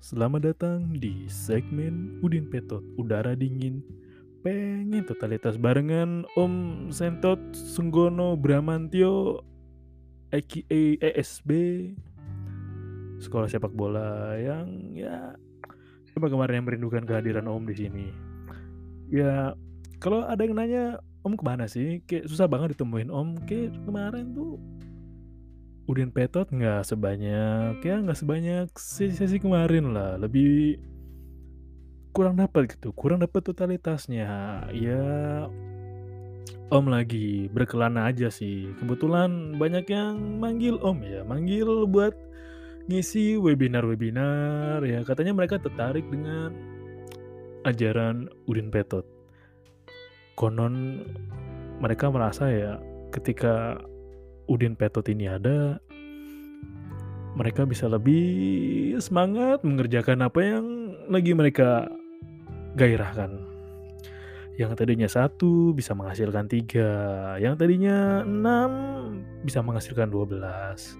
Selamat datang di segmen Udin Petot Udara Dingin. Pengen totalitas barengan Om Sentot Sunggono Bramantio aka ESB Sekolah sepak bola yang ya Siapa kemarin yang merindukan kehadiran Om di sini. Ya kalau ada yang nanya Om ke mana sih? Kayak susah banget ditemuin Om. Kayak kemarin tuh Udin Petot nggak sebanyak ya nggak sebanyak sesi-sesi kemarin lah. Lebih kurang dapat gitu kurang dapat totalitasnya. Ya Om lagi berkelana aja sih. Kebetulan banyak yang manggil Om ya manggil buat ngisi webinar-webinar ya. Katanya mereka tertarik dengan ajaran Udin Petot. Konon mereka merasa ya ketika Udin Petot ini ada, mereka bisa lebih semangat mengerjakan apa yang lagi mereka gairahkan. Yang tadinya satu bisa menghasilkan tiga, yang tadinya enam bisa menghasilkan dua belas.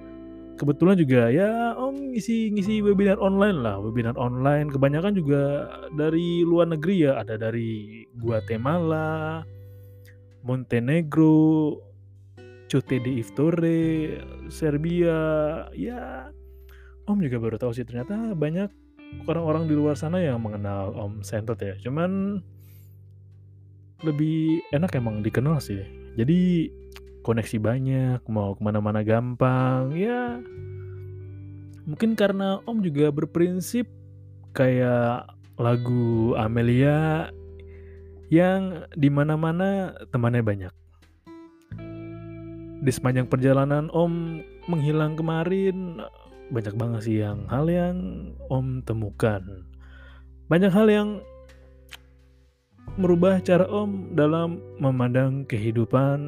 Kebetulan juga ya om ngisi ngisi webinar online lah, webinar online kebanyakan juga dari luar negeri ya, ada dari Guatemala, Montenegro, Cute di Iftore, Serbia, ya Om juga baru tahu sih ternyata banyak orang-orang di luar sana yang mengenal Om Sentot ya. Cuman lebih enak emang dikenal sih. Jadi koneksi banyak, mau ke mana-mana gampang, ya mungkin karena Om juga berprinsip kayak lagu Amelia yang di mana-mana temannya banyak di sepanjang perjalanan Om menghilang kemarin banyak banget sih yang hal yang Om temukan. Banyak hal yang merubah cara Om dalam memandang kehidupan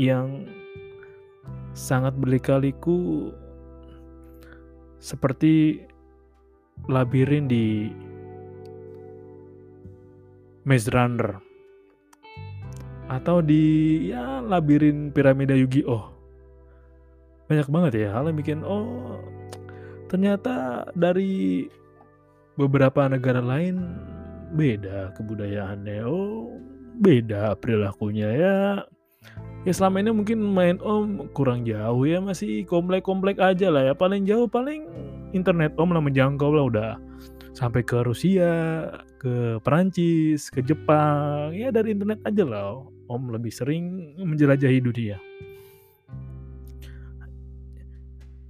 yang sangat berlikaliku seperti labirin di Maze Runner atau di ya labirin piramida Yu-Gi-Oh. Banyak banget ya hal yang bikin oh ternyata dari beberapa negara lain beda kebudayaannya. Oh beda perilakunya ya. Ya selama ini mungkin main om kurang jauh ya masih komplek-komplek aja lah ya. Paling jauh paling internet om lah menjangkau lah udah. Sampai ke Rusia, ke Perancis, ke Jepang, ya dari internet aja lah. Om lebih sering menjelajahi dunia.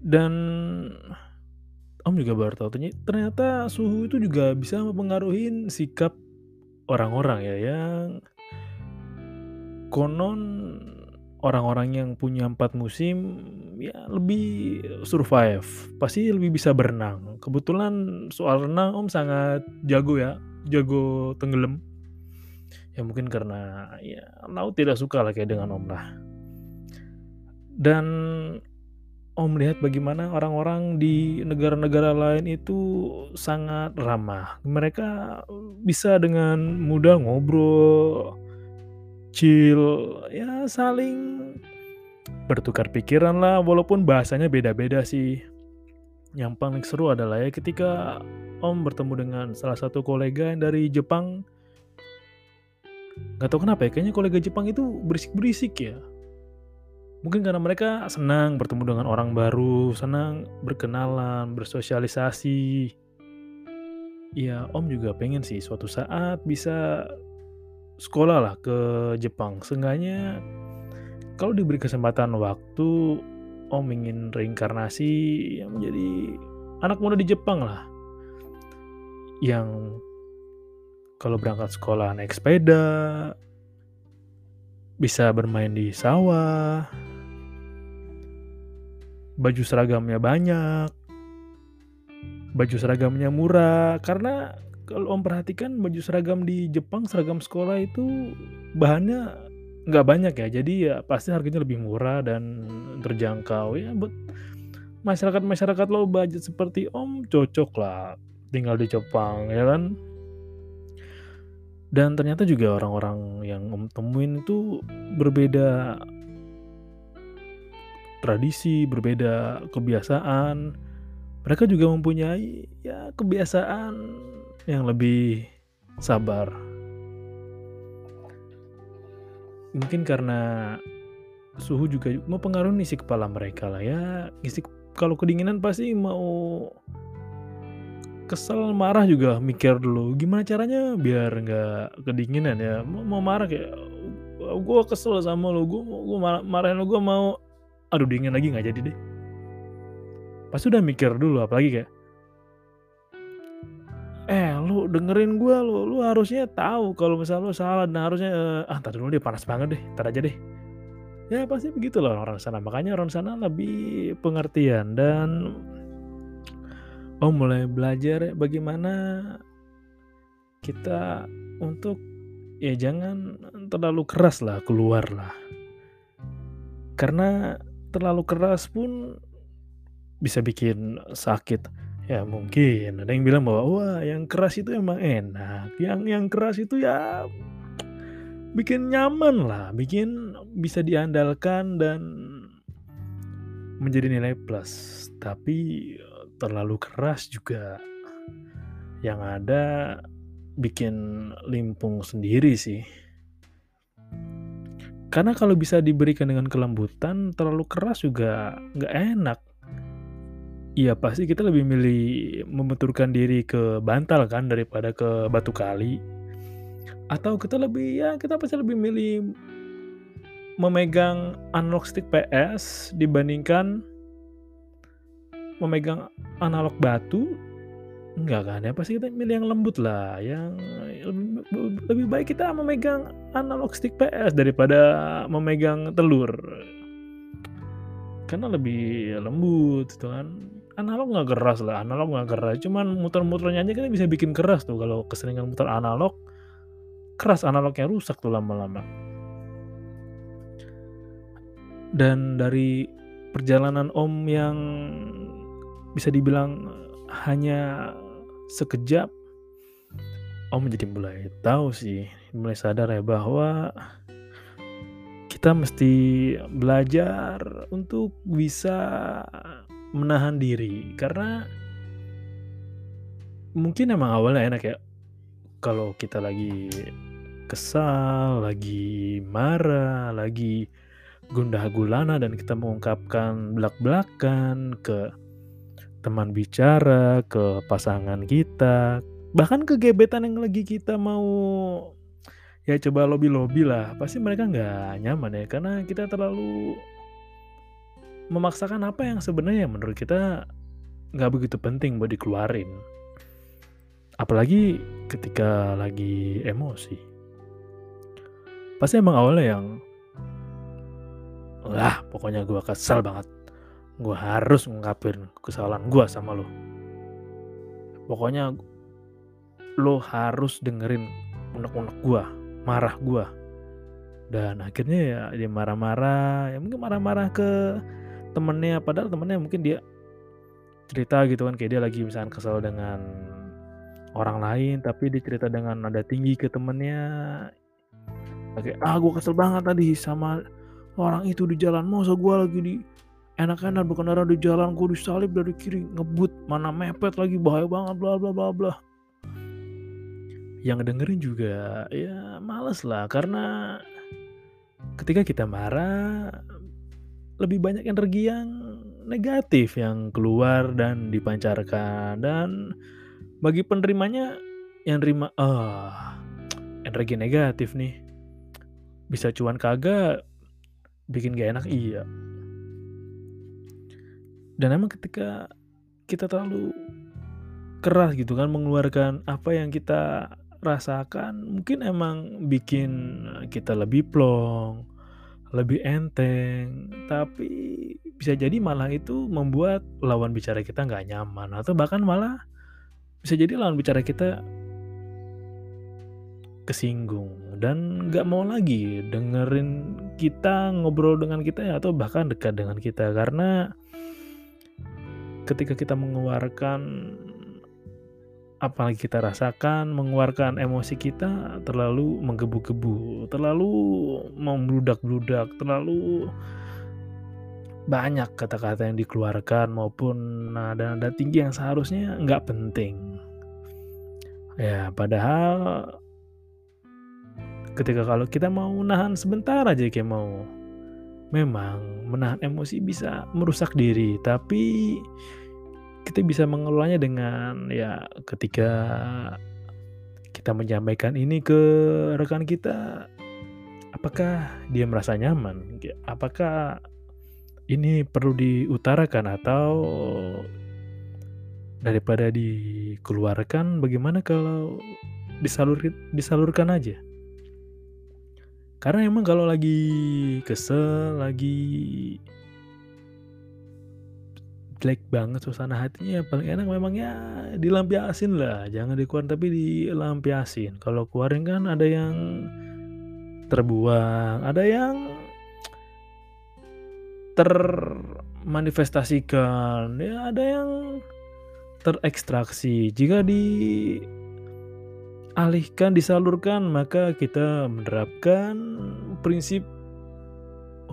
Dan Om juga baru tahu ternyata suhu itu juga bisa mempengaruhi sikap orang-orang ya yang konon orang-orang yang punya empat musim ya lebih survive pasti lebih bisa berenang kebetulan soal renang om sangat jago ya jago tenggelam ya mungkin karena ya laut tidak suka lah kayak dengan om lah. Dan om melihat bagaimana orang-orang di negara-negara lain itu sangat ramah. Mereka bisa dengan mudah ngobrol chill ya saling bertukar pikiran lah walaupun bahasanya beda-beda sih. Yang paling seru adalah ya ketika Om bertemu dengan salah satu kolega yang dari Jepang Gak tau kenapa ya kayaknya kolega Jepang itu berisik-berisik ya mungkin karena mereka senang bertemu dengan orang baru senang berkenalan bersosialisasi ya Om juga pengen sih suatu saat bisa sekolah lah ke Jepang. Seenggaknya kalau diberi kesempatan waktu, Om ingin reinkarnasi yang menjadi anak muda di Jepang lah. Yang kalau berangkat sekolah naik sepeda, bisa bermain di sawah, baju seragamnya banyak, baju seragamnya murah, karena kalau om perhatikan baju seragam di Jepang seragam sekolah itu bahannya nggak banyak ya. Jadi ya pasti harganya lebih murah dan terjangkau ya. Buat masyarakat masyarakat low budget seperti om cocok lah. Tinggal di Jepang ya kan dan ternyata juga orang-orang yang om temuin itu berbeda tradisi berbeda kebiasaan mereka juga mempunyai ya kebiasaan yang lebih sabar. Mungkin karena suhu juga mempengaruhi isi kepala mereka lah ya. Isi kalau kedinginan pasti mau kesel marah juga mikir dulu gimana caranya biar nggak kedinginan ya? Mau, mau marah kayak gue kesel sama lo gue gue marah, marahin lo gue mau. Aduh dingin lagi nggak jadi deh. Pasti udah mikir dulu apalagi kayak eh lu dengerin gue lu lu harusnya tahu kalau misal lu salah dan harusnya uh, ah tadi dulu dia panas banget deh tar aja deh. Ya pasti begitu loh orang sana. Makanya orang sana lebih pengertian dan oh mulai belajar bagaimana kita untuk ya jangan terlalu keras lah keluar lah. Karena terlalu keras pun bisa bikin sakit. Ya mungkin. Ada yang bilang bahwa wah yang keras itu emang enak, yang yang keras itu ya bikin nyaman lah, bikin bisa diandalkan dan menjadi nilai plus. Tapi terlalu keras juga yang ada bikin limpung sendiri sih. Karena kalau bisa diberikan dengan kelembutan, terlalu keras juga nggak enak Iya pasti kita lebih milih membenturkan diri ke bantal kan daripada ke batu kali. Atau kita lebih ya kita pasti lebih milih memegang analog stick PS dibandingkan memegang analog batu enggak kan? Ya pasti kita milih yang lembut lah yang lebih, baik kita memegang analog stick PS daripada memegang telur. Karena lebih lembut gitu kan? Analog nggak keras lah analog nggak keras. Cuman muter-muternya aja kita bisa bikin keras tuh. Kalau keseringan muter analog keras analognya rusak tuh lama-lama. Dan dari perjalanan om yang bisa dibilang hanya sekejap om jadi mulai tahu sih mulai sadar ya bahwa kita mesti belajar untuk bisa menahan diri. Karena mungkin emang awalnya enak ya kalau kita lagi kesal, lagi marah, lagi gundah gulana dan kita mengungkapkan belak-belakan ke teman bicara, ke pasangan kita, bahkan ke gebetan yang lagi kita mau ya coba lobby-lobby lah, pasti mereka nggak nyaman ya karena kita terlalu memaksakan apa yang sebenarnya menurut kita nggak begitu penting buat dikeluarin. Apalagi ketika lagi emosi. Pasti emang awalnya yang lah pokoknya gue kesel banget. Gue harus ngungkapin kesalahan gue sama lo. Pokoknya lo harus dengerin unek-unek gue, marah gue. Dan akhirnya ya dia marah-marah, ya mungkin marah-marah ke temennya padahal temennya mungkin dia cerita gitu kan kayak dia lagi misalnya kesal dengan orang lain tapi dia cerita dengan nada tinggi ke temennya kayak ah gue kesel banget tadi sama orang itu di jalan masa gue lagi di enak-enak berkendara di jalan gue disalip dari kiri ngebut mana mepet lagi bahaya banget bla bla bla bla. Yang dengerin juga ya males lah karena ketika kita marah lebih banyak energi yang negatif yang keluar dan dipancarkan. Dan bagi penerimanya yang terima oh, energi negatif nih bisa cuan kagak bikin gak enak iya dan emang ketika kita terlalu keras gitu kan mengeluarkan apa yang kita rasakan mungkin emang bikin kita lebih plong lebih enteng, tapi bisa jadi malah itu membuat lawan bicara kita nggak nyaman atau bahkan malah bisa jadi lawan bicara kita kesinggung. Dan nggak mau lagi dengerin kita ngobrol dengan kita atau bahkan dekat dengan kita. Karena ketika kita mengeluarkan apa yang kita rasakan, mengeluarkan emosi kita terlalu menggebu-gebu, terlalu membludak-bludak, terlalu banyak kata-kata yang dikeluarkan maupun nada-nada tinggi yang seharusnya nggak penting. Ya, padahal ketika kalau kita mau nahan sebentar aja kayak mau memang menahan emosi bisa merusak diri, tapi kita bisa mengelolanya dengan ya ketika kita menyampaikan ini ke rekan kita apakah dia merasa nyaman? Apakah ini perlu diutarakan atau daripada dikeluarkan bagaimana kalau disalur disalurkan aja? Karena emang kalau lagi kesel, lagi jelek banget suasana hatinya paling enak memang ya dilampiasin lah. Jangan dikeluarin tapi dilampiasin. Kalau keluarin kan ada yang terbuang ada yang termanifestasikan ya ada yang terekstraksi. Jika dialihkan disalurkan maka kita menerapkan prinsip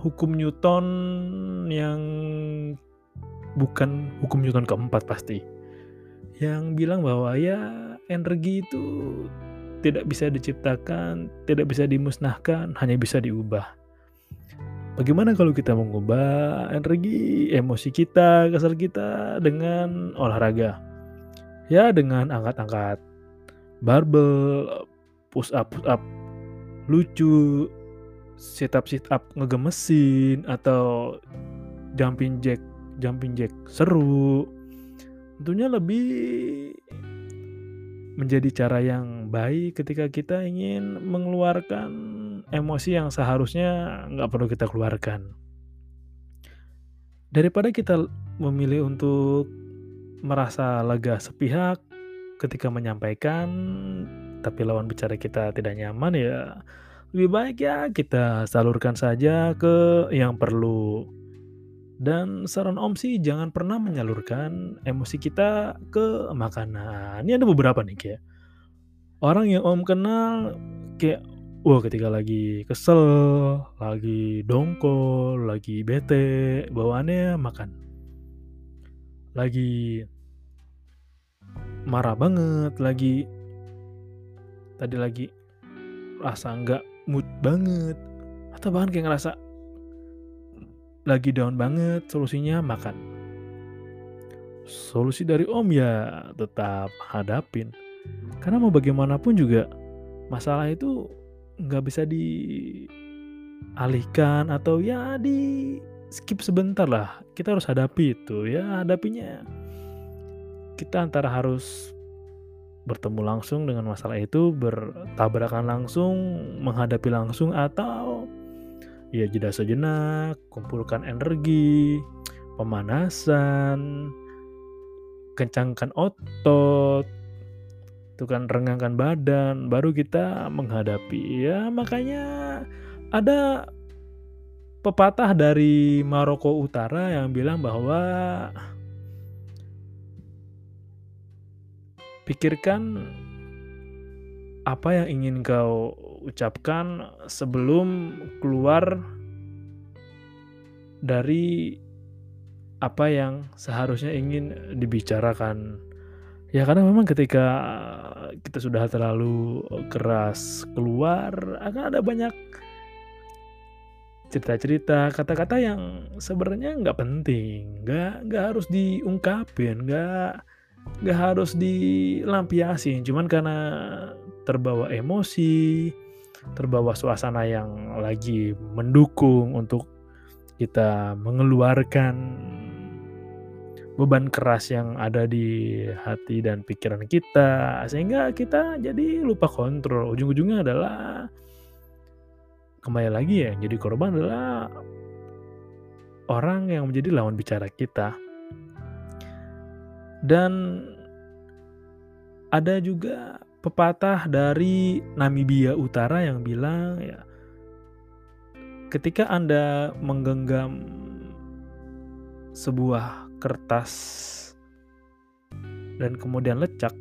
hukum Newton yang bukan hukum Newton keempat pasti yang bilang bahwa ya energi itu tidak bisa diciptakan, tidak bisa dimusnahkan, hanya bisa diubah. Bagaimana kalau kita mengubah energi, emosi kita, kesal kita dengan olahraga? Ya dengan angkat-angkat barbel, push up, push up, lucu, sit up, sit up ngegemesin atau jumping jack jumping jack seru tentunya lebih menjadi cara yang baik ketika kita ingin mengeluarkan emosi yang seharusnya nggak perlu kita keluarkan. Daripada kita memilih untuk merasa lega sepihak ketika menyampaikan, tapi lawan bicara kita tidak nyaman ya lebih baik ya kita salurkan saja ke yang perlu. Dan saran Om sih jangan pernah menyalurkan emosi kita ke makanan. Ini ada beberapa nih kayak orang yang Om kenal kayak wah ketika lagi kesel, lagi dongkol, lagi bete, bawaannya makan. Lagi marah banget, lagi tadi lagi rasa nggak mood banget atau bahkan kayak ngerasa lagi down banget, solusinya makan. Solusi dari Om ya tetap hadapin. Karena mau bagaimanapun juga masalah itu nggak bisa dialihkan atau ya di skip sebentar lah. Kita harus hadapi itu ya hadapinya. Kita antara harus bertemu langsung dengan masalah itu, bertabrakan langsung, menghadapi langsung atau ya jeda sejenak, kumpulkan energi, pemanasan, kencangkan otot, itu kan renggangkan badan, baru kita menghadapi. Ya makanya ada pepatah dari Maroko Utara yang bilang bahwa pikirkan apa yang ingin kau ucapkan sebelum keluar dari apa yang seharusnya ingin dibicarakan. Ya karena memang ketika kita sudah terlalu keras keluar akan ada banyak cerita-cerita, kata-kata yang sebenarnya nggak penting, nggak nggak harus diungkapin, nggak nggak harus dilampiasin, cuman karena terbawa emosi, terbawa suasana yang lagi mendukung untuk kita mengeluarkan beban keras yang ada di hati dan pikiran kita sehingga kita jadi lupa kontrol. Ujung-ujungnya adalah kembali lagi ya jadi korban adalah orang yang menjadi lawan bicara kita dan ada juga pepatah dari Namibia Utara yang bilang ya ketika Anda menggenggam sebuah kertas dan kemudian lecak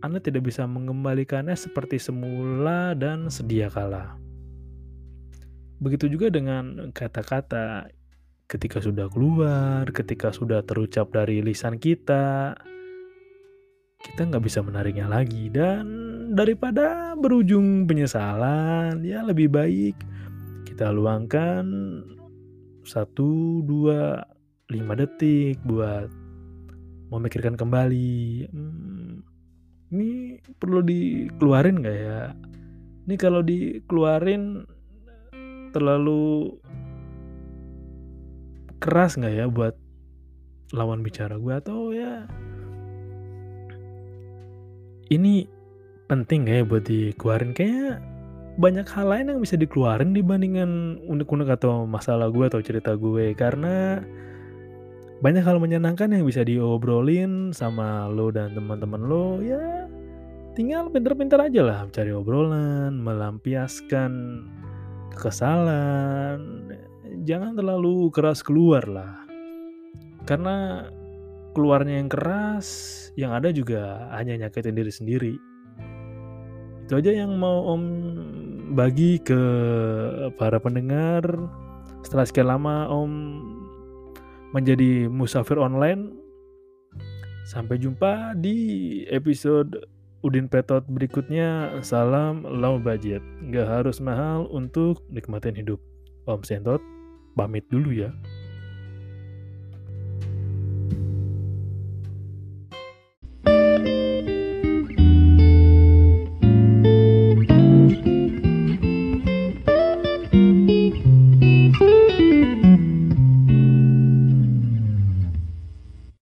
Anda tidak bisa mengembalikannya seperti semula dan sedia kala. Begitu juga dengan kata-kata ketika sudah keluar, ketika sudah terucap dari lisan kita, kita nggak bisa menariknya lagi. Dan daripada berujung penyesalan, ya lebih baik kita luangkan satu, dua, lima detik buat memikirkan kembali. Hmm, ini perlu dikeluarin nggak ya? Ini kalau dikeluarin terlalu keras nggak ya buat lawan bicara gue? Atau ya ini penting nggak ya buat dikeluarin? Kayak banyak hal lain yang bisa dikeluarin dibandingkan unek-unek atau masalah gue atau cerita gue. Karena banyak hal menyenangkan yang bisa diobrolin sama lo dan teman-teman lo. Ya tinggal pinter-pinter aja lah cari obrolan melampiaskan kekesalan jangan terlalu keras keluar lah. Karena keluarnya yang keras yang ada juga hanya nyakitin diri sendiri. Itu aja yang mau om bagi ke para pendengar. Setelah sekian lama om menjadi musafir online sampai jumpa di episode Udin Petot berikutnya. Salam low budget nggak harus mahal untuk nikmatin hidup. Om Sentot pamit dulu ya